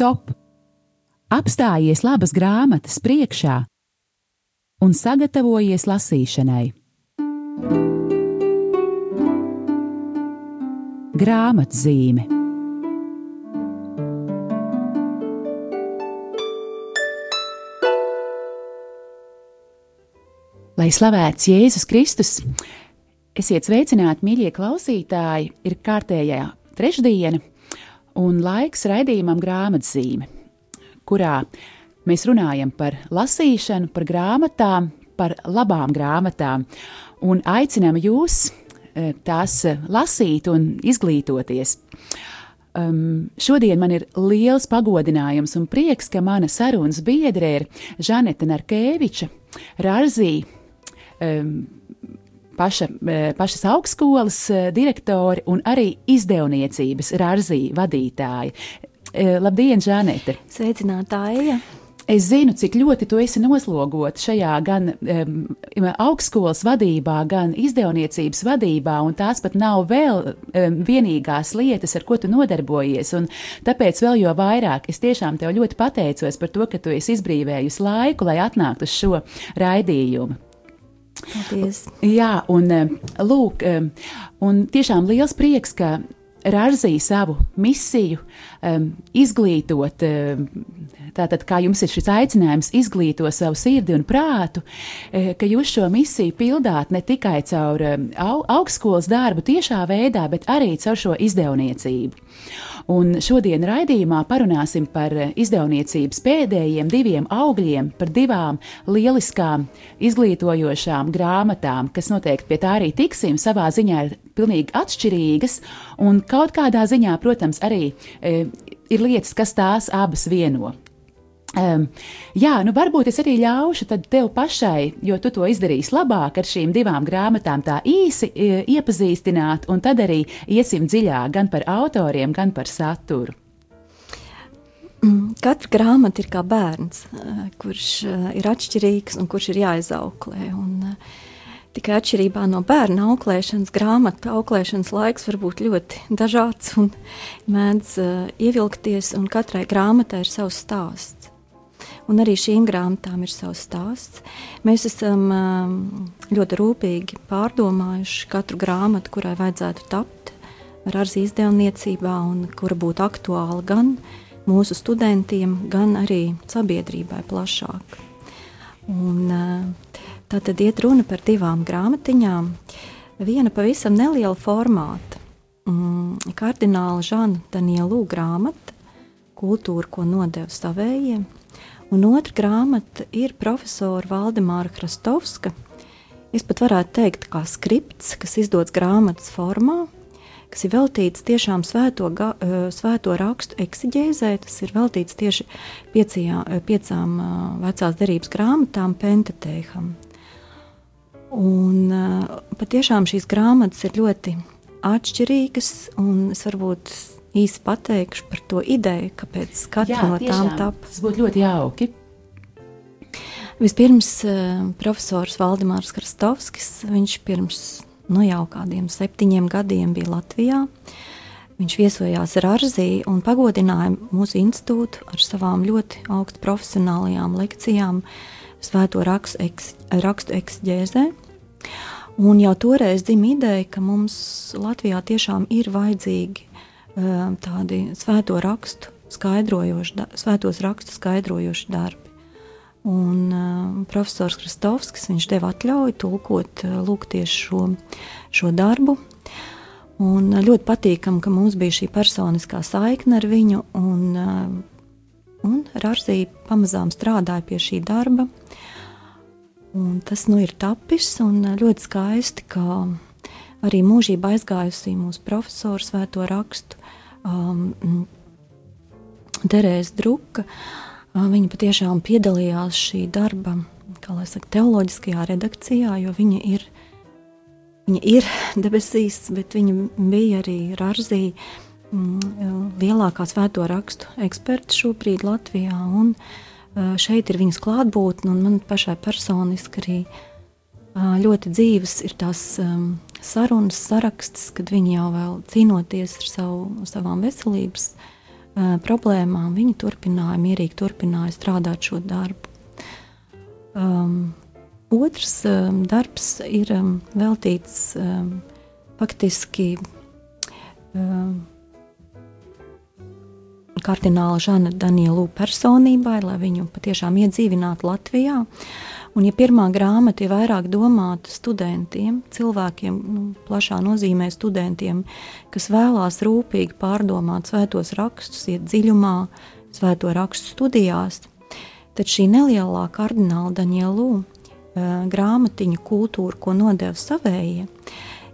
stop! Apstājies labas grāmatas priekšā un sagatavojies lasīšanai. Grāmatzīme Lai slavēts Jēzus Kristus, esiet sveicināti, mīļie klausītāji! Ir kārtējā trešdiena un laiks raidījumam grāmatzīme, kurā mēs runājam par lasīšanu, par grāmatām, par labām grāmatām un aicinām jūs eh, tās lasīt un izglītoties. Um, šodien man ir liels pagodinājums un prieks, ka mana sarunas biedre ir Žaneta Narkeviča, Rāzija paša, pašas augstskolas direktori un arī izdevniecības Rāzija vadītāji. Labdien, Žanete! Sveicinātāja! Es zinu, cik ļoti tu esi noslogots šajā gan um, augstskolas vadībā, gan izdevniecības vadībā, un tās pat nav vēl um, vienīgās lietas, ar ko tu nodarbojies. Tāpēc vēl jo vairāk es tiešām tev ļoti pateicos par to, ka tu esi izbrīvējusi laiku, lai atnāktu uz šo raidījumu. Paldies. Jā, un eh, lūk, eh, un tiešām liels prieks, ka Rāzīja savu misiju um, izglītot, um, tātad kā jums ir šis aicinājums izglītot savu sirdi un prātu, uh, ka jūs šo misiju pildāt ne tikai caur um, au, augstskolas darbu tiešā veidā, bet arī caur šo izdevniecību. Un šodien raidījumā parunāsim par izdevniecības pēdējiem diviem augļiem, par divām lieliskām, izglītojošām grāmatām, kas noteikti pie tā arī tiksim. Savā ziņā ir pilnīgi atšķirīgas, un kaut kādā ziņā, protams, arī e, ir lietas, kas tās abas vieno. Um, jā, nu varbūt es arī ļaušu tev pašai, jo tu to izdarīsi labāk ar šīm divām grāmatām, tā īsi e, iepazīstināt, un tad arī iesim dziļāk gan par autoriem, gan par saturu. Mm, katra grāmata ir kā bērns, e, kurš e, ir atšķirīgs un kurš ir jāizauklē. Un, tikai atšķirībā no bērna auklēšanas, grāmatu auklēšanas laiks var būt ļoti dažāds un mēdz ievilkties, un katrai grāmatai ir savs stāsts. Un arī šīm grāmatām ir savs stāsts. Mēs esam um, ļoti rūpīgi pārdomājuši katru grāmatu, kurai vajadzētu tapt ar arzi izdevniecībā un kura būtu aktuāla gan mūsu studentiem, gan arī sabiedrībai plašāk. Un, uh, tā tad iet runa par divām grāmatiņām. Viena pavisam neliela formāta, mm, kardināla Žana Daniela grāmata, kultūra, ko nodeva savējiem, Un otra grāmata ir profesora Valdemāra Krastovska. Es pat varētu teikt, kā skripts, kas izdots grāmatas formā, kas ir veltīts tiešām svēto, ga, eh, svēto rakstu eksigēzē. Tas ir veltīts tieši piecajā, eh, piecām eh, vecās derības grāmatām, Pentatēham. Un patiešām šīs grāmatas ir ļoti atšķirīgas, un es varbūt īsi pateikšu par to ideju, kāpēc katra no tām tapu. Tas būtu ļoti jauki. Vispirms uh, profesors Valdemārs Krastovskis, viņš pirms nu, jau kādiem septiņiem gadiem bija Latvijā. Viņš viesojās Rāzī un pagodināja mūsu institūtu ar savām ļoti augstu profesionālajām lekcijām, svēto rakstu, eks, rakstu eksģēzē. Un jau toreiz dzimta ideja, ka mums Latvijā tiešām ir vajadzīgi tādi svēto rakstu skaidrojoši, svētos rakstus skaidrojoši darbi. Un uh, profesors Kristovskis viņš deva atļauju tulkot uh, lūk tieši šo, šo darbu. Un uh, ļoti patīkam, ka mums bija šī personiskā saikne ar viņu, un, uh, un Rārsija pamazām strādāja pie šī darba. Un tas nu ir tapis un ļoti skaisti, ka arī mūžībā aizgājusī mūsu profesora svēto rakstu um, Terēza Druka. Uh, viņa patiešām piedalījās šī darba, kā lai saka, teoloģiskajā redakcijā, jo viņa ir, viņa ir debesīs, bet viņa bija arī Rāzī, mm, lielākā svēto rakstu eksperta šobrīd Latvijā. Un, uh, šeit ir viņas klātbūtne, un man pašai personiski arī uh, ļoti dzīves ir tās um, sarunas, saraksts, kad viņi jau vēl cīnoties ar savu, savām veselības uh, problēmām, viņi turpināja, mierīgi turpināja strādāt šo darbu. Um, otrs um, darbs ir um, veltīts um, faktiski um, kardināla Žana Danielu personībai, lai viņu patiešām iedzīvinātu Latvijā. Un, ja pirmā grāmata ir vairāk domāta studentiem, cilvēkiem, nu, plašā nozīmē studentiem, kas vēlās rūpīgi pārdomāt svētos rakstus, iet dziļumā, svēto rakstu studijās, tad šī nelielā kardināla Danielu uh, grāmatiņa kultūra, ko nodeva savējie,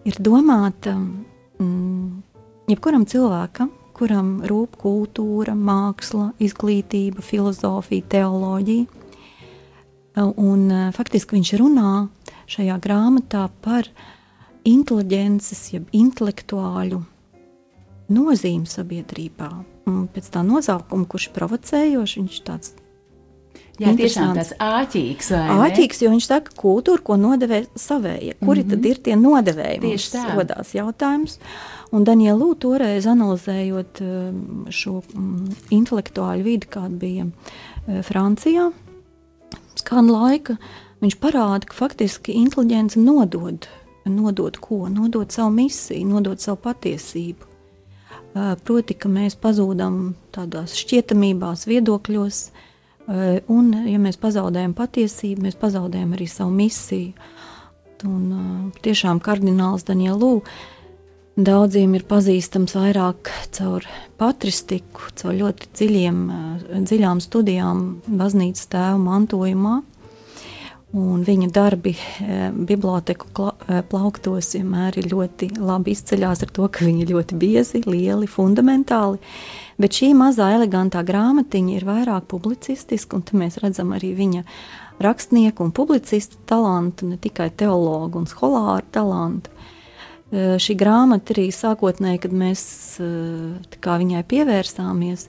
ir domāta mm, jebkuram cilvēkam, kuram rūp kultūra, māksla, izglītība, filozofija, teoloģija Un, e, faktiski viņš runā šajā grāmatā par inteliģences, jeb intelektuāļu nozīmi sabiedrībā. Un pēc tā nosaukuma, kurš ir provocējošs, viņš tāds Jā, tiešām tāds āķīgs. Āķīgs, jo viņš saka, kultūra, ko nodevē savējie. Kuri mm -hmm. tad ir tie nodevēji? Tieši tā. Rodās jautājums. Un Daniela Lū toreiz analizējot e, šo mm, intelektuāļu vidi, kāda bija e, Francijā, kāda laika viņš parāda, ka faktiski inteliģence nodod, nodod ko? Nodod savu misiju, nodod savu patiesību. Proti, ka mēs pazūdam tādās šķietamībās, viedokļos, un, ja mēs pazaudējam patiesību, mēs pazaudējam arī savu misiju. Un, tiešām kardināls Danielu Daudziem ir pazīstams vairāk caur patristiku, caur ļoti dziļiem, dziļām studijām baznīcas tēva mantojumā. Un viņa darbi biblioteku plauktos vienmēr ir ļoti labi izceļās ar to, ka viņi ir ļoti biezi, lieli, fundamentāli. Bet šī mazā elegantā grāmatiņa ir vairāk publicistiska, un mēs redzam arī viņa rakstnieku un publicistu talantu, ne tikai teologu un skolāru talantu. Šī grāmata arī sākotnēji, kad mēs viņai pievērsāmies,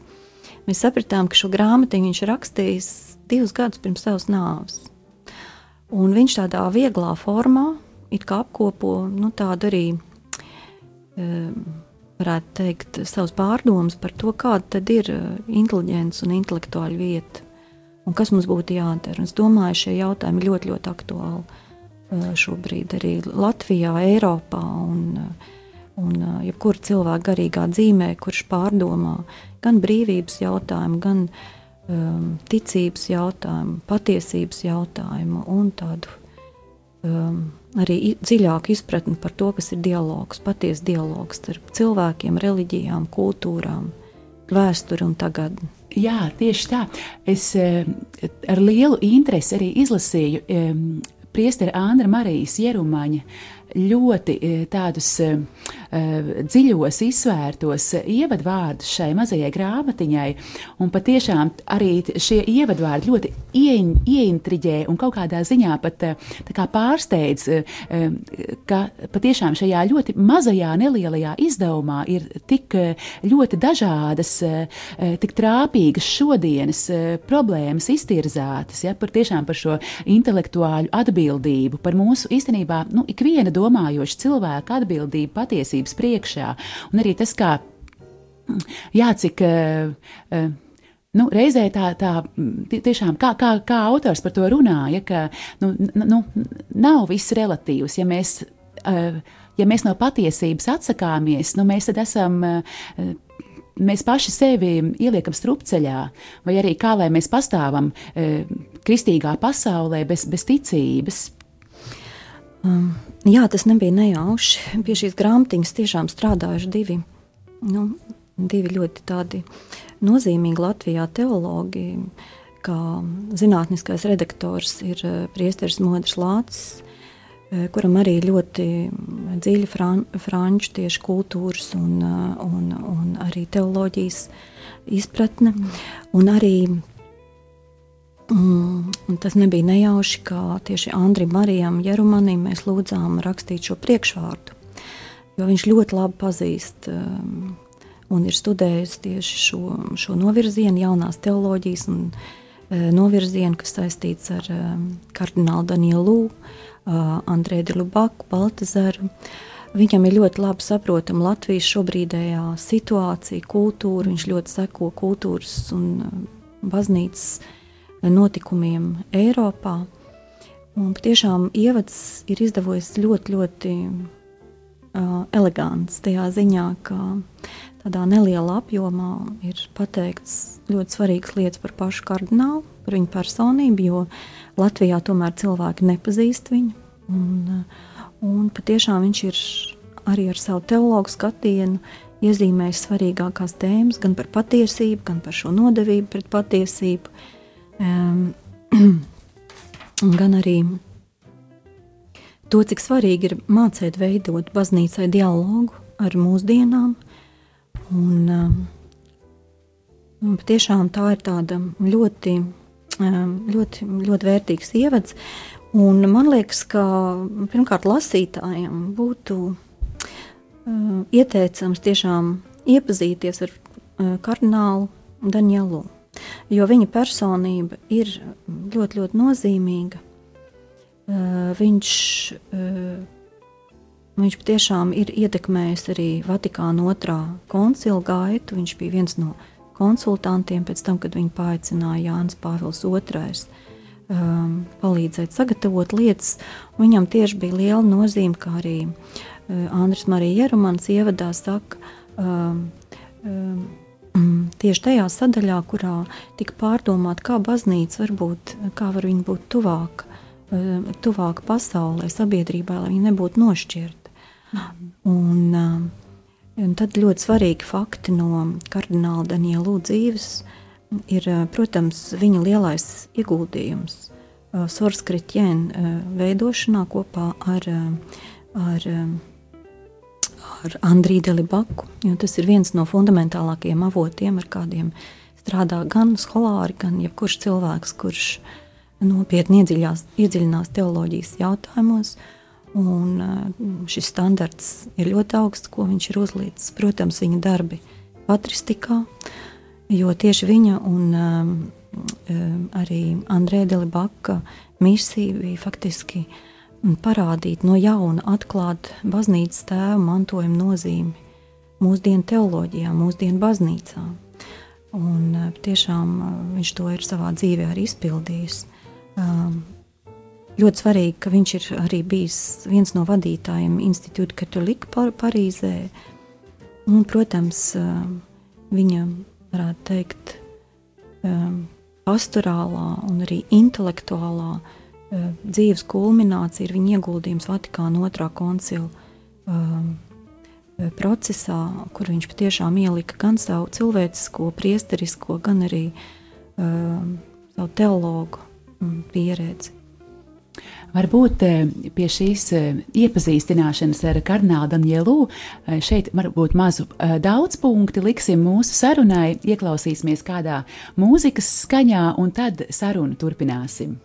mēs sapratām, ka šo grāmatu viņš rakstījis divus gadus pirms savas nāves. Un viņš tādā vieglā formā apkopo nu, tādu arī, varētu teikt, savus pārdomas par to, kāda ir inteliģence un intelektuāla vieta un kas mums būtu jādara. Es domāju, šie jautājumi ir ļoti, ļoti aktuāli šobrīd arī Latvijā, Eiropā un, un jebkura cilvēka garīgā dzīvē, kurš pārdomā gan brīvības jautājumu, gan um, ticības jautājumu, patiesības jautājumu un tādu um, arī dziļāku izpratni par to, kas ir dialogs, patiesa dialogs starp cilvēkiem, reliģijām, kultūrām, vēsturi un tagadni. Jā, tieši tā. Es ar lielu interesi arī izlasīju priestera Andra Marijas Jerumaņa ļoti e, tādus uh, dziļos, izsvērtos ievadvārdus šai mazajai grāmatiņai. Un patiešām arī šie ievadvārdi ļoti iein, ieintriģē un kaut kādā ziņā pat kā pārsteidz, ka patiešām šajā ļoti mazajā, nelielajā izdevumā ir tik ļoti dažādas, tik trāpīgas šodienas problēmas iztirzātas, ja, par tiešām par šo intelektuāļu atbildību, par mūsu īstenībā, nu, ikviena domājoša cilvēka atbildību patiesības priekšā. Un arī tas, kā, jā, cik. Uh, Nu, reizē tā, tā tiešām kā, kā, kā autors par to runāja, ka nu, nu, nav viss relatīvs. Ja mēs, ja mēs no patiesības atsakāmies, nu, mēs tad esam mēs paši sevi ieliekam strupceļā, vai arī kā lai mēs pastāvam e, kristīgā pasaulē bez, bez ticības. Um, jā, tas nebija nejauši. Pie šīs grāmatiņas tiešām strādājuši divi, nu, divi ļoti tādi nozīmīgi Latvijā teologi. Kā zinātniskais redaktors ir uh, Priesteris Modris Lācis, uh, kuram arī ļoti dziļa fran, franču tieši kultūras un, uh, un, un arī teoloģijas izpratne. Un arī Mm, tas nebija nejauši, kā tieši Andrim Marijam Jerumanim mēs lūdzām rakstīt šo priekšvārdu, jo viņš ļoti labi pazīst um, un ir studējis tieši šo, šo novirzienu, jaunās teoloģijas un uh, novirzienu, kas saistīts ar um, kardinālu Danielu, uh, Andrēdu Lubaku, Baltazaru, Viņam ir ļoti labi saprotama Latvijas šobrīdējā situācija, kultūra. Viņš ļoti seko kultūras un baznīcas notikumiem Eiropā. Un patiešām ievads ir izdevies ļoti, ļoti uh, elegants tajā ziņā, ka tādā nelielā apjomā ir pateikts ļoti svarīgas lietas par pašu kardinālu, par viņa personību, jo Latvijā tomēr cilvēki nepazīst viņu. Un, un patiešām viņš ir arī ar savu teologu skatienu iezīmējis svarīgākās tēmas gan par patiesību, gan par šo nodevību pret patiesību. Um, gan arī to, cik svarīgi ir mācīt veidot baznīcai dialogu ar mūsdienām. Un, un patiešām tā ir tāda ļoti, ļoti, ļoti vērtīgs ievads. Un man liekas, ka pirmkārt lasītājiem būtu ieteicams tiešām iepazīties ar kardinālu Danielu jo viņa personība ir ļoti, ļoti nozīmīga. Uh, viņš, uh, viņš patiešām ir ietekmējis arī Vatikāna otrā koncila gaitu. Viņš bija viens no konsultantiem pēc tam, kad viņu paaicināja Jānis Pāvils II. Um, palīdzēt sagatavot lietas. Viņam tieši bija liela nozīme, kā arī uh, Andris Marija Jerumans ievadā saka, um, um, tieši tajā sadaļā, kurā tika pārdomāta, kā baznīca var būt, kā var viņa būt tuvāk, eh, tuvāk pasaulē, sabiedrībā, lai viņa nebūtu nošķirta. Mm. Un, eh, un tad ļoti svarīgi fakti no kardināla Daniela dzīves ir, eh, protams, viņa lielais ieguldījums Soras Kritjēna veidošanā kopā ar, ar ar Andriju Delibaku, jo tas ir viens no fundamentālākajiem avotiem, ar kādiem strādā gan skolāri, gan jebkurš cilvēks, kurš nopietni iedziļinās teoloģijas jautājumos. Un uh, šis standarts ir ļoti augsts, ko viņš ir uzlīdis. Protams, viņa darbi patristikā, jo tieši viņa un um, arī Andrēda Delibaka misija bija faktiski uh, parādīt no jauna, atklāt baznīcas tēva mantojuma nozīmi mūsdienu teoloģijā, mūsdienu baznīcā. Un e, tiešām e, viņš to ir savā dzīvē arī izpildījis. Um, ļoti svarīgi, ka viņš ir arī bijis viens no vadītājiem Institūta Katolika par Parīzē. Un, protams, viņa, varētu teikt, pastorālā un arī intelektuālā uh, dzīves kulminācija ir viņa ieguldījums Vatikāna otrā koncila um, procesā, kur viņš patiešām ielika gan savu cilvēcisko, priesterisko, gan arī um, savu teologu um, pieredzi. Varbūt pie šīs iepazīstināšanas ar kardinālu Danielu šeit varbūt mazu daudz punktu liksim mūsu sarunai, ieklausīsimies kādā mūzikas skaņā un tad sarunu turpināsim.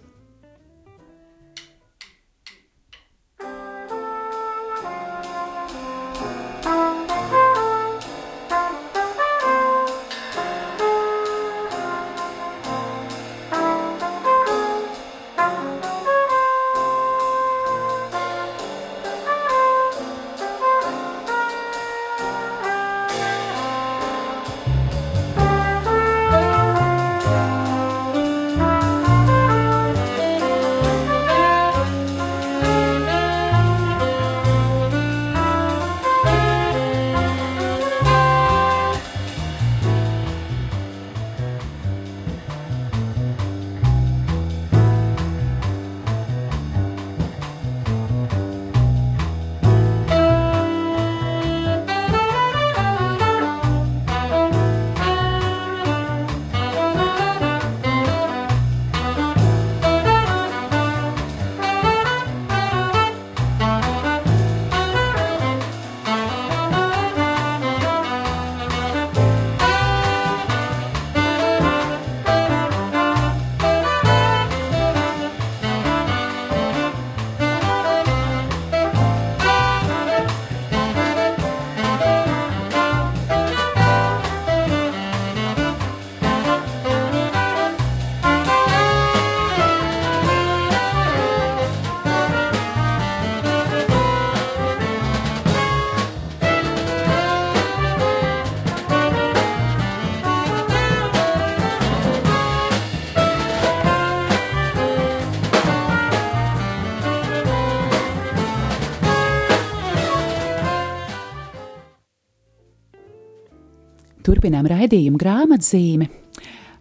Turpinām raidījumu grāmatzīmi.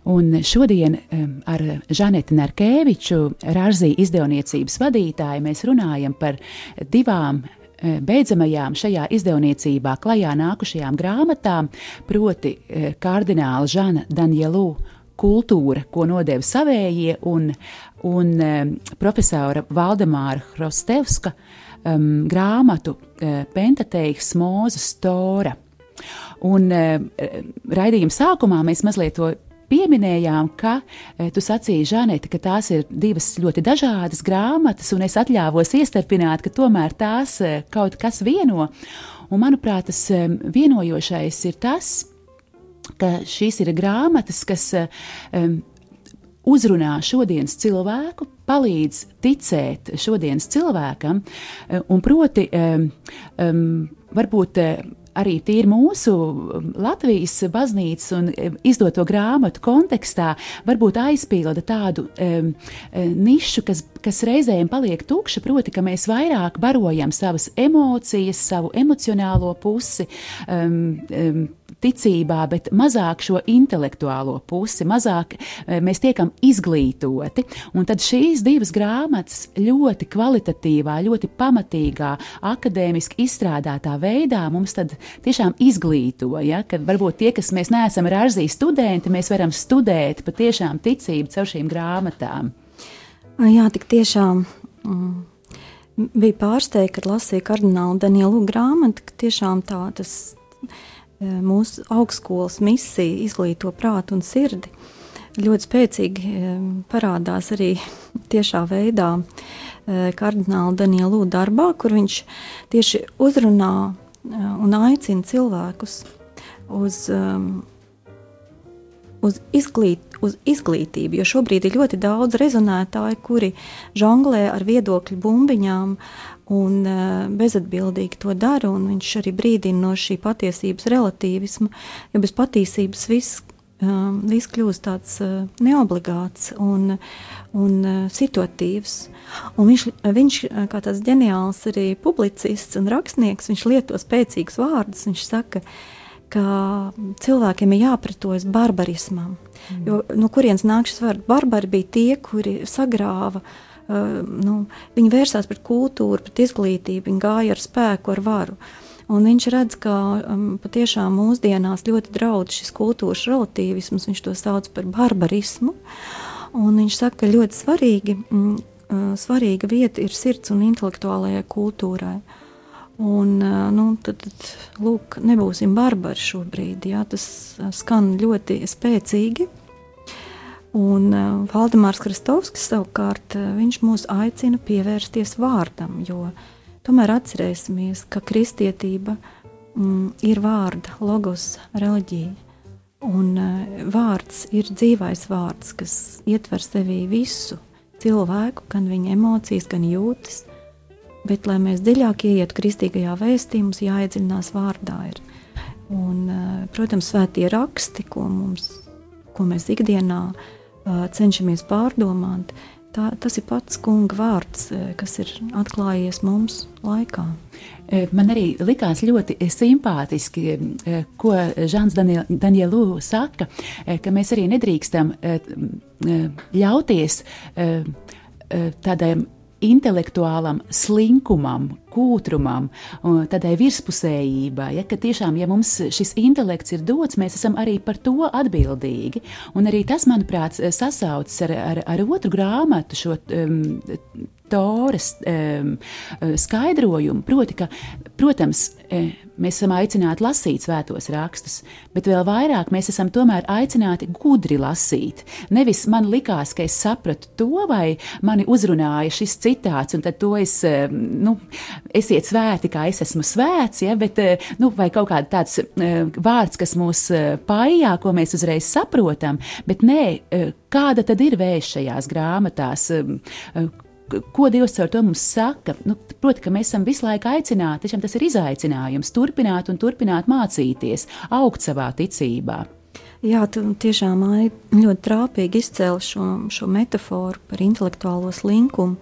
Un šodien ar Žaneti Narkeviču, Rāzī izdevniecības vadītāju, mēs runājam par divām e, beidzamajām šajā izdevniecībā klajā nākušajām grāmatām, proti e, kardināla Žana Danielu kultūra, ko nodeva savējie, un, un profesora Valdemāra Hrostevska um, grāmatu uh, Pentateiks Mūzes Tora. Un uh, raidījuma sākumā mēs mazliet to pieminējām, ka e, tu sacīji, Žanete, ka tās ir divas ļoti dažādas grāmatas, un es atļāvos iestarpināt, ka tomēr tās e, kaut kas vieno. Un, manuprāt, tas vienojošais ir tas, ka šīs ir grāmatas, kas um, uzrunā šodienas cilvēku, palīdz ticēt šodienas cilvēkam, un proti, um, um, varbūt arī tīri mūsu um, Latvijas baznīcas un um, izdoto grāmatu kontekstā varbūt aizpilda tādu um, um, nišu, kas, kas reizēm paliek tukša, proti, ka mēs vairāk barojam savas emocijas, savu emocionālo pusi. Um, um, ticībā, bet mazāk šo intelektuālo pusi, mazāk eh, mēs tiekam izglītoti. Un tad šīs divas grāmatas ļoti kvalitatīvā, ļoti pamatīgā, akadēmiski izstrādātā veidā mums tiešām izglīto. Ja? Kad varbūt tie, kas mēs neesam rārzī studenti, mēs varam studēt patiešām ticību caur šīm grāmatām. Jā, tik tiešām. Mm bija pārsteigta, kad lasīju kardinālu Danielu grāmatu, ka tiešām tā tas mūsu augstskolas misija izglīto prātu un sirdi. Ļoti spēcīgi parādās arī tiešā veidā kardināla Daniela darbā, kur viņš tieši uzrunā un aicina cilvēkus uz, uz, izglīt, uz izglītību. Jo šobrīd ir ļoti daudz rezonētāju, kuri žonglē ar viedokļu bumbiņām un uh, bezatbildīgi to dara. Viņš arī brīdina no šī patiesības relativisma, jo bez patiesības viss, uh, viss kļūst tāds uh, neobligāts un, un uh, situatīvs. Un viņš, viņš, kā tāds ģeniāls arī publicists un rakstnieks, viņš lieto spēcīgus vārdus. Viņš saka, ka cilvēkiem ir jāpretojas barbarismam. Mm. Jo, no kurienes nāk šis vārds? Barbari bija tie, kuri sagrāva uh, Uh, nu, viņi vērsās pret kultūru, pret izglītību, viņi gāja ar spēku, ar varu. Un viņš redz, ka um, patiešām mūsdienās ļoti draudz šis kultūras relativisms, viņš to sauc par barbarismu. Un viņš saka, ka ļoti svarīgi, mm, uh, svarīga vieta ir sirds un intelektuālajai kultūrai. Un, nu, tad, tad, lūk, nebūsim barbari šobrīd. Jā, tas skan ļoti spēcīgi. Un Valdemārs Kristovskis savukārt mūs aicina pievērsties vārdam, jo tomēr atcerēsimies, ka kristietība mm, ir vārda, logos, reliģija. Un vārds ir dzīvais vārds, kas ietver sevī visu cilvēku, gan viņa emocijas, gan jūtas. Bet, lai mēs dziļāk ieietu kristīgajā vēstī, mums jāiedziļinās vārdā. Ir. Un, uh, protams, svētie raksti, ko, mums, ko mēs ikdienā uh, cenšamies pārdomāt. Tā, tas ir pats kunga vārds, kas ir atklājies mums laikā. Man arī likās ļoti simpātiski, ko Žants Danielu saka, ka mēs arī nedrīkstam ļauties tādai intelektuālam slinkumam, kūtrumam, tādai virspusējībai. Ja, ka tiešām, ja mums šis intelekts ir dots, mēs esam arī par to atbildīgi. Un arī tas, manuprāt, sasaucas ar, ar, ar otru grāmatu, šo um, Toras um, skaidrojumu. Proti, ka, protams, mēs esam aicināti lasīt svētos rakstus, bet vēl vairāk mēs esam tomēr aicināti gudri lasīt. Nevis man likās, ka es sapratu to, vai mani uzrunāja šis citāts, un tad to es, nu, esiet svēti, kā es esmu svēts, ja, bet, nu, vai kaut kāds tāds vārds, kas mūs pājā, ko mēs uzreiz saprotam, bet nē, kāda tad ir vēsts šajās grāmatās, ko Dievs ar to mums saka? Nu, proti, ka mēs esam visu laiku aicināti, tiešām tas ir izaicinājums, turpināt un turpināt mācīties, augt savā ticībā. Jā, tu tiešām ļoti trāpīgi izcēli šo, šo metaforu par intelektuālo slinkumu,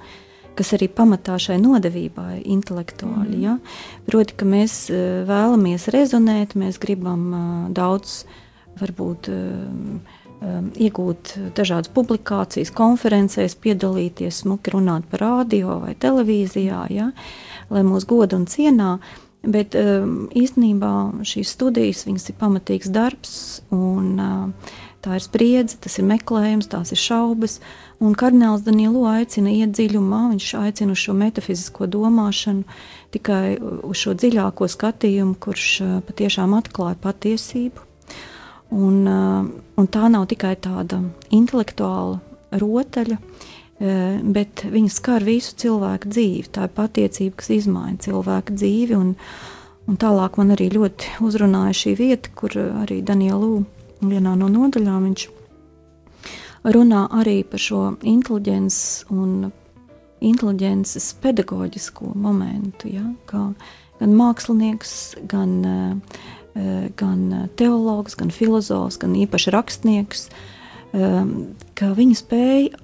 kas arī pamatā šai nodevībai intelektuāli. Mm. Ja? Proti, ka mēs uh, vēlamies rezonēt, mēs gribam uh, daudz, varbūt, um, iegūt dažādas publikācijas, konferencēs, piedalīties, smuki runāt par radio vai televīzijā, ja? lai mūs goda un cienā. Bet īstenībā šīs studijas ir pamatīgs darbs, un uh, tā ir spriedze, tas ir meklējums, tās ir šaubas. Un kardināls Danielu aicina iet dziļumā, viņš aicina uz šo metafizisko domāšanu, tikai uz šo dziļāko skatījumu, kurš uh, patiešām atklāja patiesību. Un, uh, un tā nav tikai tāda intelektuāla rotaļa, uh, bet viņa skar visu cilvēku dzīvi. Tā ir patiecība, kas izmaina cilvēku dzīvi. Un, un tālāk man arī ļoti uzrunāja šī vieta, kur arī Danielu vienā no nodaļām viņš runā arī par šo inteliģences un inteliģences pedagoģisko momentu, ja, kā gan mākslinieks, gan Eh, gan teologs, gan filozofs, gan īpaši rakstnieks, ehm, ka viņa spēja,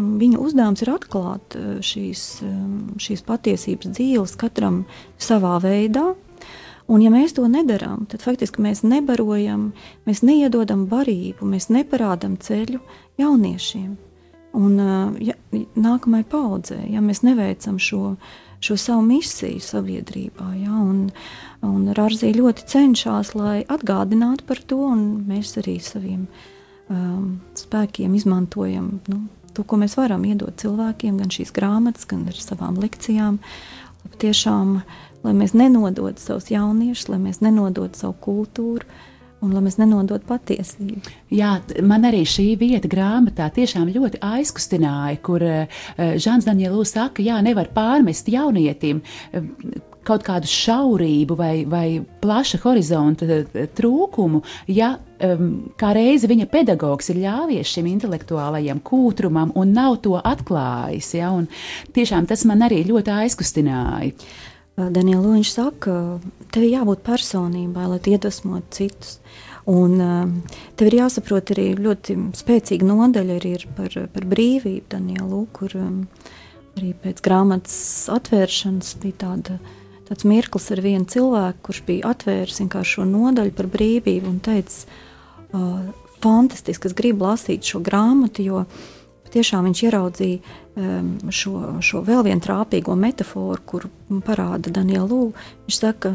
viņa uzdevums ir atklāt eh, šīs, ehm, šīs patiesības dzīves katram savā veidā. Un, ja mēs to nedarām, tad faktiski mēs nebarojam, mēs neiedodam barību, mēs neparādām ceļu jauniešiem un ja, nākamajai paudzei, ja mēs neveicam šo, šo savu misiju sabiedrībā. Ja, un, uh, Un Rārzī ļoti cenšas, lai atgādinātu par to, un mēs arī saviem um, spēkiem izmantojam nu, to, ko mēs varam iedot cilvēkiem, gan šīs grāmatas, gan ar savām lekcijām. Tiešām, lai mēs nenodotu savus jauniešus, lai mēs nenodotu savu kultūru, un lai mēs nenodotu patiesību. Jā, man arī šī vieta grāmatā tiešām ļoti aizkustināja, kur uh, Žants Daniels saka, jā, nevar pārmest jaunietim. Uh, kaut kādu šaurību vai, vai plaša horizonta eh, trūkumu, ja um, kā reizi viņa pedagogs ir ļāvies šim intelektuālajam kūtrumam un nav to atklājis. Ja, tiešām tas man arī ļoti aizkustināja. Daniela Loņš saka, tev ir jābūt personībai, lai iedvesmotu citus. Un tev ir jāsaprot arī ļoti spēcīga nodaļa ir par, par brīvību, Daniela, kur arī pēc grāmatas atvēršanas bija tāda uh, tāds mirklis ar vienu cilvēku, kurš bija atvēris šo nodaļu par brīvību un teica, uh, fantastiski, es gribu lasīt šo grāmatu, jo tiešām viņš ieraudzīja um, šo, šo vēl vienu trāpīgo metaforu, kur parāda Daniela Lūga. Viņš saka,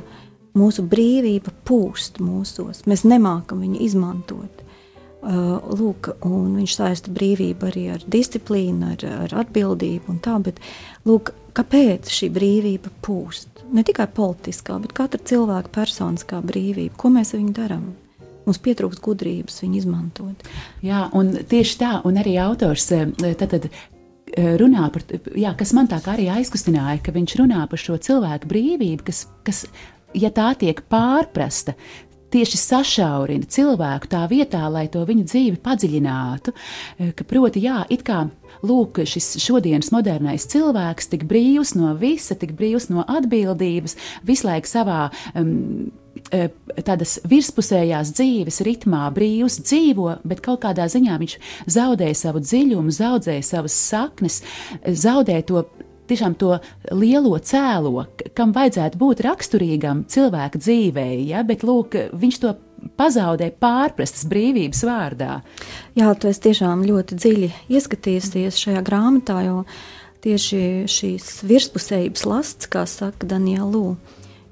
mūsu brīvība pūst mūsos, mēs nemākam viņu izmantot. Uh, lūk, viņš saista brīvību arī ar disciplīnu, ar, ar atbildību un tā, bet lūk, kāpēc šī brīvība pūst? ne tikai politiskā, bet katra cilvēka personiskā brīvība. Ko mēs ar viņu darām? Mums pietrūkst gudrības viņu izmantot. Jā, un tieši tā, un arī autors eh, tad, tad eh, runā par to, kas man tā kā arī aizkustināja, ka viņš runā par šo cilvēku brīvību, kas, kas ja tā tiek pārprasta, tieši sašaurina cilvēku tā vietā, lai to viņa dzīvi padziļinātu. Eh, ka, proti, jā, it kā lūk, šis šodienas modernais cilvēks tik brīvs no visa, tik brīvs no atbildības, visu laiku savā um, tādas virspusējās dzīves ritmā brīvs dzīvo, bet kaut kādā ziņā viņš zaudēja savu dziļumu, zaudēja savas saknes, zaudēja to tiešām to lielo cēlo, kam vajadzētu būt raksturīgam cilvēka dzīvē, ja? bet lūk, viņš to pazaudē pārprastas brīvības vārdā. Jā, tu esi tiešām ļoti dziļi ieskatījusies šajā grāmatā, jo tieši šīs virspusējības lasts, kā saka Daniela Lū,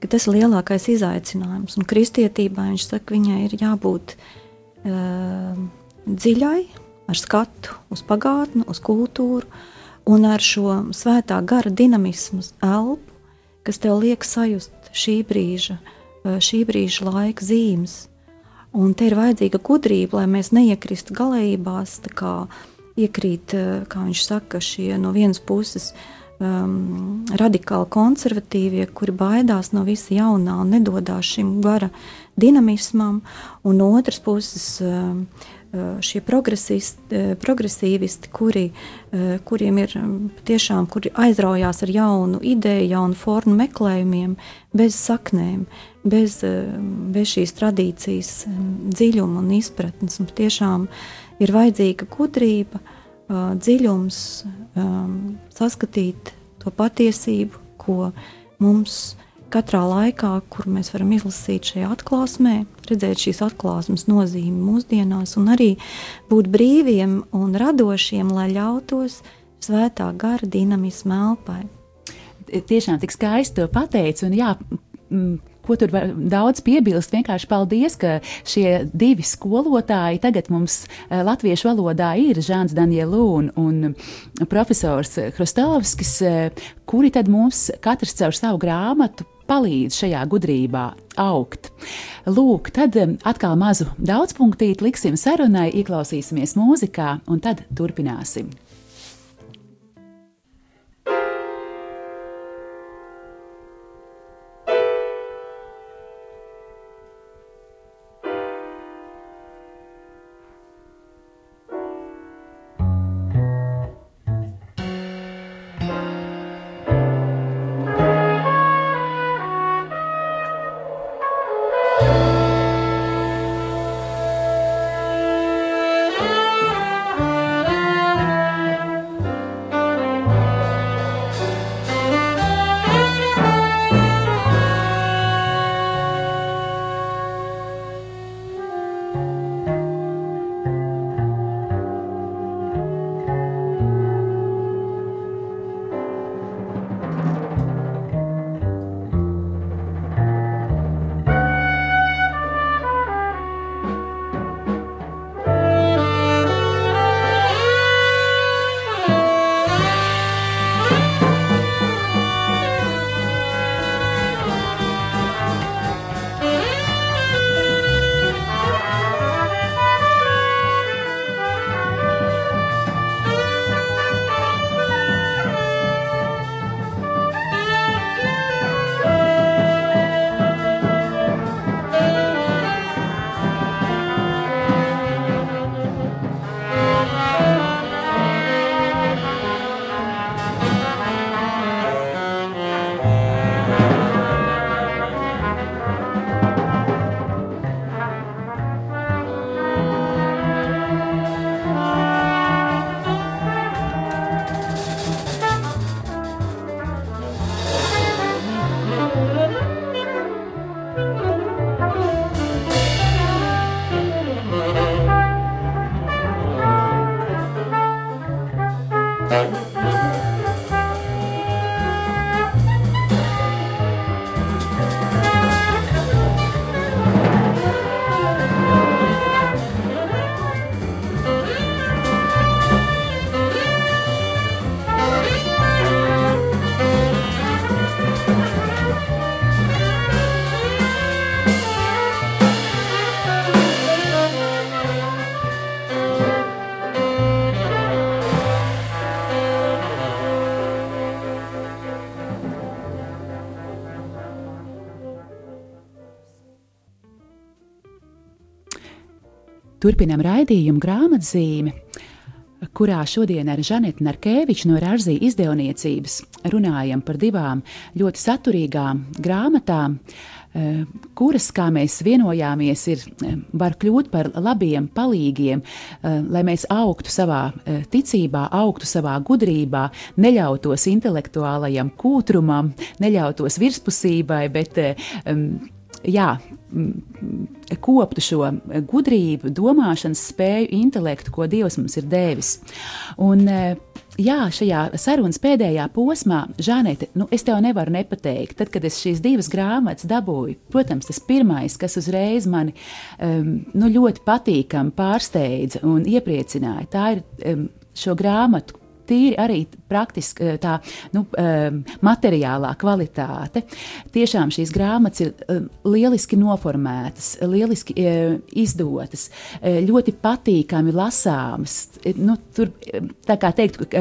ka tas ir lielākais izaicinājums. Un kristietībā viņš saka, viņai ir jābūt uh, dziļai, ar skatu uz pagātni, uz kultūru un ar šo svētā gara dinamismu elpu, kas tev liek sajust šī brīža, šī brīža laika zīmes. Un te ir vajadzīga gudrība, lai mēs neiekristu galējībās, kā iekrīt, eh, kā viņš saka, šie no vienas puses um, radikāli konservatīvie, kuri baidās no visa jaunā un nedodas šim gara dinamismam, un no otras puses um, šie progresīvisti, kuri, kuriem ir tiešām kuri aizraujās ar jaunu ideju, jaunu formu meklējumiem, bez saknēm, bez, bez šīs tradīcijas dziļuma un izpratnes. Un tiešām ir vajadzīga gudrība, dziļums, saskatīt to patiesību, ko mums katrā laikā, kur mēs varam izlasīt šajā atklāsmē, redzēt šīs atklāsmes nozīmi mūsdienās, un arī būt brīviem un radošiem, lai ļautos svētā gara dinamismu elpai. Tiešām tik skaisti to pateici, un jā, ko tur var daudz piebilst. Vienkārši paldies, ka šie divi skolotāji tagad mums eh, latviešu valodā ir Žāns Danielu un, un profesors Krustovskis, eh, kuri tad mums katrs caur savu grāmatu palīdz šajā gudrībā augt. Lūk, tad eh, atkal mazu daudzpunktīti liksim sarunai, ieklausīsimies mūzikā un tad turpināsim. Turpinam raidījumu grāmatzīmi, kurā šodien ar Žanetu Narkeviču no Rāzī izdevniecības runājam par divām ļoti saturīgām grāmatām, eh, kuras, kā mēs vienojāmies, ir, eh, var kļūt par labiem palīgiem, eh, lai mēs augtu savā ticībā, augtu savā gudrībā, neļautos intelektuālajam kūtrumam, neļautos virspusībai, bet jā, koptu šo gudrību, domāšanas spēju, intelektu, ko Dievs mums ir devis. Un, e, Jā, šajā sarunas pēdējā posmā, Žanete, nu, es tev nevaru nepateikt, tad, kad es šīs divas grāmatas dabūju, protams, tas pirmais, kas uzreiz mani um, nu, ļoti patīkami pārsteidza un iepriecināja, tā ir um, šo grāmatu tīri arī praktiski eh, tā nu, ehm, materiālā kvalitāte. Tiešām šīs grāmatas ir ehm, lieliski noformētas, lieliski eh, izdotas, eh, ļoti patīkami lasāmas. Nu, tur, tā kā teikt,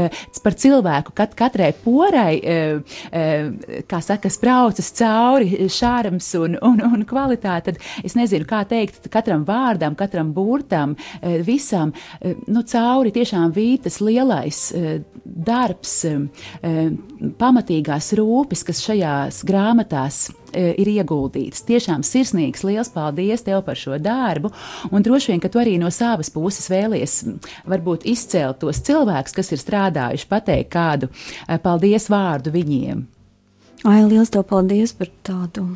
par cilvēku kat, katrai porai, kā saka, spraucas cauri šārams un, un, un kvalitāte, tad es nezinu, kā teikt, katram vārdam, katram burtam, visam, nu, cauri tiešām vītas lielais darbs, pamatīgās rūpes, kas šajās grāmatās ir ieguldīts. Tiešām sirsnīgs, liels paldies tev par šo darbu. Un droši vien, ka tu arī no savas puses vēlies varbūt izcelt tos cilvēkus, kas ir strādājuši, pateikt kādu paldies vārdu viņiem. Ai, liels tev paldies par tādu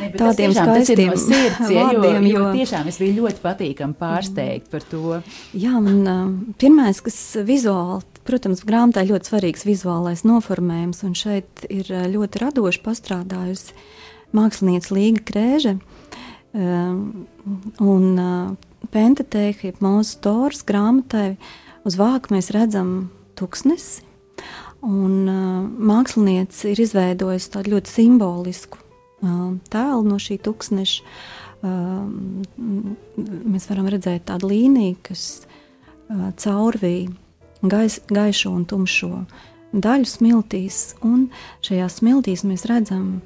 Ne, tādiem skaistiem no sirds, ja, vārdiem, jo, jo tiešām es biju ļoti patīkami pārsteigta par to. Jā, man pirmais, kas vizuāli, protams, grāmatā ļoti svarīgs vizuālais noformējums, un šeit ir ļoti radoši pastrādājusi mākslinieca Līga Krēže. Un Pentatēka, jeb Mūzes Toras grāmatai, uz vāka mēs redzam tuksnesi, un mākslinieci ir izveidojusi tādu ļoti simbolisku tēlu no šī tūkstneša. Mēs varam redzēt tādu līniju, kas caurvīja gais, gaišo un tumšo daļu smiltīs, un šajā smiltīs mēs redzam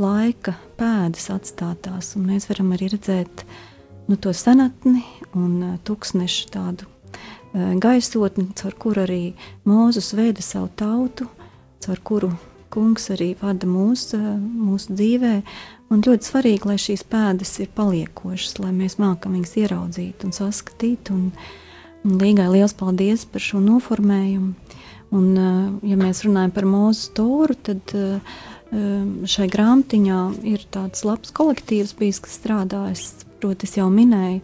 laika pēdas atstātās, un mēs varam arī redzēt nu, to senatni un tūkstnešu tādu gaisotni, caur kuru arī Mūzus veida savu tautu, caur kuru kungs arī vada mūs, mūsu dzīvē. Un ļoti svarīgi, lai šīs pēdas ir paliekošas, lai mēs mākam viņas ieraudzīt un saskatīt. Un, un Līgai liels paldies par šo noformējumu. Un, ja mēs runājam par mūzu stūru, tad šai grāmatiņā ir tāds labs kolektīvs bijis, kas strādājas. Proti, es jau minēju,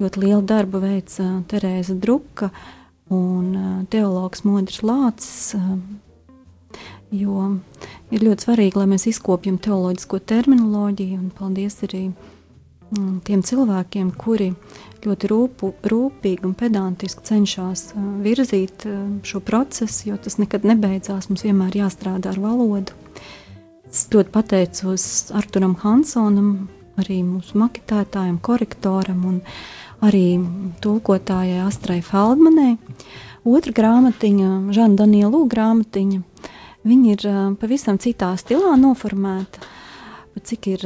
ļoti lielu darbu veica Terēza Druka un teologs Modris Lācis, jo ir ļoti svarīgi, lai mēs izkopjam teoloģisko terminoloģiju. Paldies arī mm, tiem cilvēkiem, kuri ļoti rūpu, rūpīgi un pedantiski cenšas uh, virzīt uh, šo procesu, jo tas nekad nebeidzās. Mums vienmēr jāstrādā ar valodu. Es ļoti pateicos Arturam Hansonam, arī mūsu maketētājam, korektoram un arī tulkotājai Astrai Feldmanai. Otra grāmatiņa, Žana Daniela grāmatiņa, Viņa ir pavisam citā stilā noformēta. Cik ir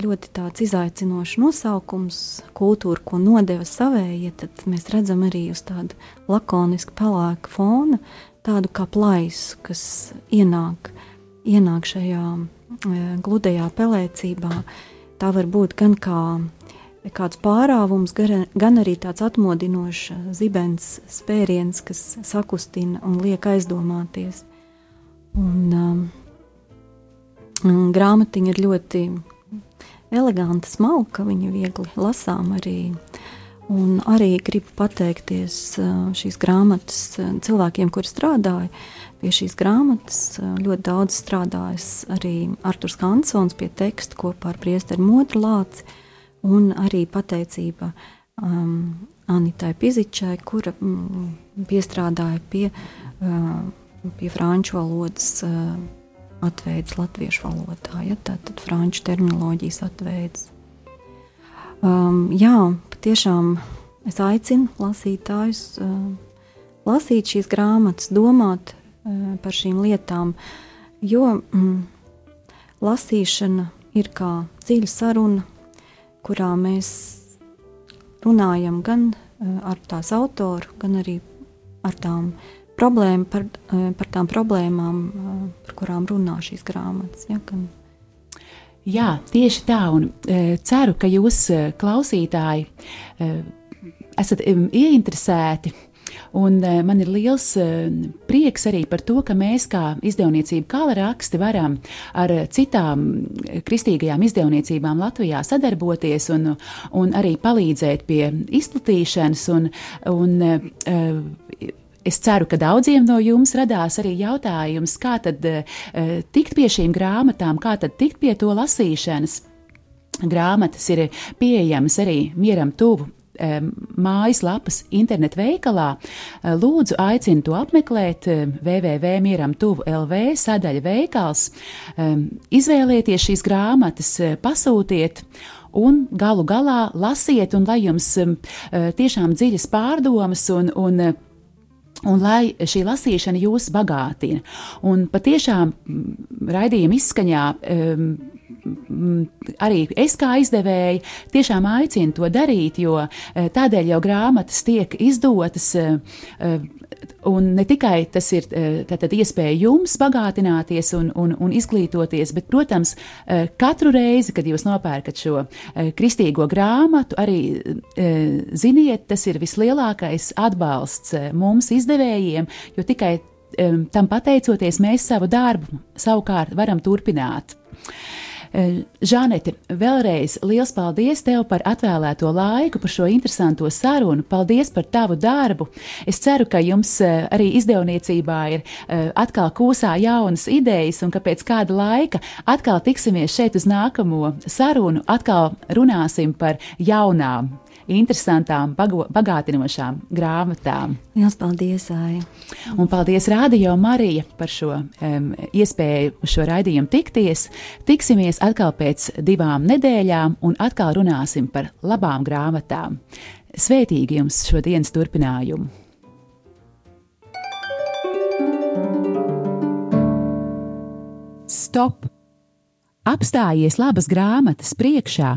ļoti tāds izaicinošs nosaukums, kultūra, ko nodeva savējie, tad mēs redzam arī uz tādu lakonisku pelēku fona, tādu kā plaisu, kas ienāk, ienāk šajā gludajā pelēcībā. Tā var būt gan kā kāds pārāvums, gan arī tāds atmodinošs zibens spēriens, kas sakustina un liek aizdomāties. Un, um, grāmatiņa ir ļoti eleganta, smalka, viņa viegli lasām arī. Un arī gribu pateikties šīs grāmatas cilvēkiem, kuri strādāja pie šīs grāmatas. Ļoti daudz strādājis arī Arthurs Hansons pie teksta kopā ar priesteri Modru Lāci, un arī pateicība um, Anitai Pizičai, kura mm, piestrādāja pie uh, pie franču valodas uh, atveids latviešu valodā. Ja, Tātad franču terminoloģijas atveids. Um, jā, patiešām es aicinu lasītājus uh, lasīt šīs grāmatas, domāt uh, par šīm lietām, jo mm, lasīšana ir kā dziļa saruna, kurā mēs runājam gan uh, ar tās autoru, gan arī ar tām problēma par, eh, par tām problēmām, eh, par kurām runā šīs grāmatas. Ja, gan... Jā, tieši tā, un e, ceru, ka jūs, klausītāji, e, esat e, ieinteresēti. Un man ir liels prieks arī par to, ka mēs, kā izdevniecība Kala raksti, varam ar citām kristīgajām izdevniecībām Latvijā sadarboties un, un arī palīdzēt pie izplatīšanas. Un, un, Es ceru, ka daudziem no jums radās arī jautājums, kā tad uh, tikt pie šīm grāmatām, kā tad tikt pie to lasīšanas. Grāmatas ir pieejamas arī mieram tuvu um, mājaslapas internetu veikalā. Uh, lūdzu, aicinu to apmeklēt www.mieram.tuvu LV sadaļa veikals. Izvēlieties šīs grāmatas, pasūtiet un galu galā lasiet, un lai jums um, tiešām dziļas pārdomas un, un un lai šī lasīšana jūs bagātina. Un patiešām mm, raidījuma izskaņā um, arī es kā izdevēja tiešām aicinu to darīt, jo tādēļ jau grāmatas tiek izdotas Un ne tikai tas ir tātad, iespēja jums bagātināties un, un, un izglītoties, bet, protams, katru reizi, kad jūs nopērkat šo kristīgo grāmatu, arī ziniet, tas ir vislielākais atbalsts mums izdevējiem, jo tikai tam pateicoties, mēs savu darbu savukārt varam turpināt. Eh, Žanete, vēlreiz liels paldies tev par atvēlēto laiku, par šo interesanto sarunu. Paldies par tavu darbu. Es ceru, ka jums eh, arī izdevniecībā ir eh, atkal kūsā jaunas idejas, un ka pēc kāda laika atkal tiksimies šeit uz nākamo sarunu, atkal runāsim par jaunām interesantām, bagātinošām grāmatām. Lielas paldies, Aija! Un paldies Rādio Marija par šo um, iespēju uz šo raidījumu tikties. Tiksimies atkal pēc divām nedēļām un atkal runāsim par labām grāmatām. Svētīgi jums šodienas turpinājumu! Stop! Apstājies labas grāmatas priekšā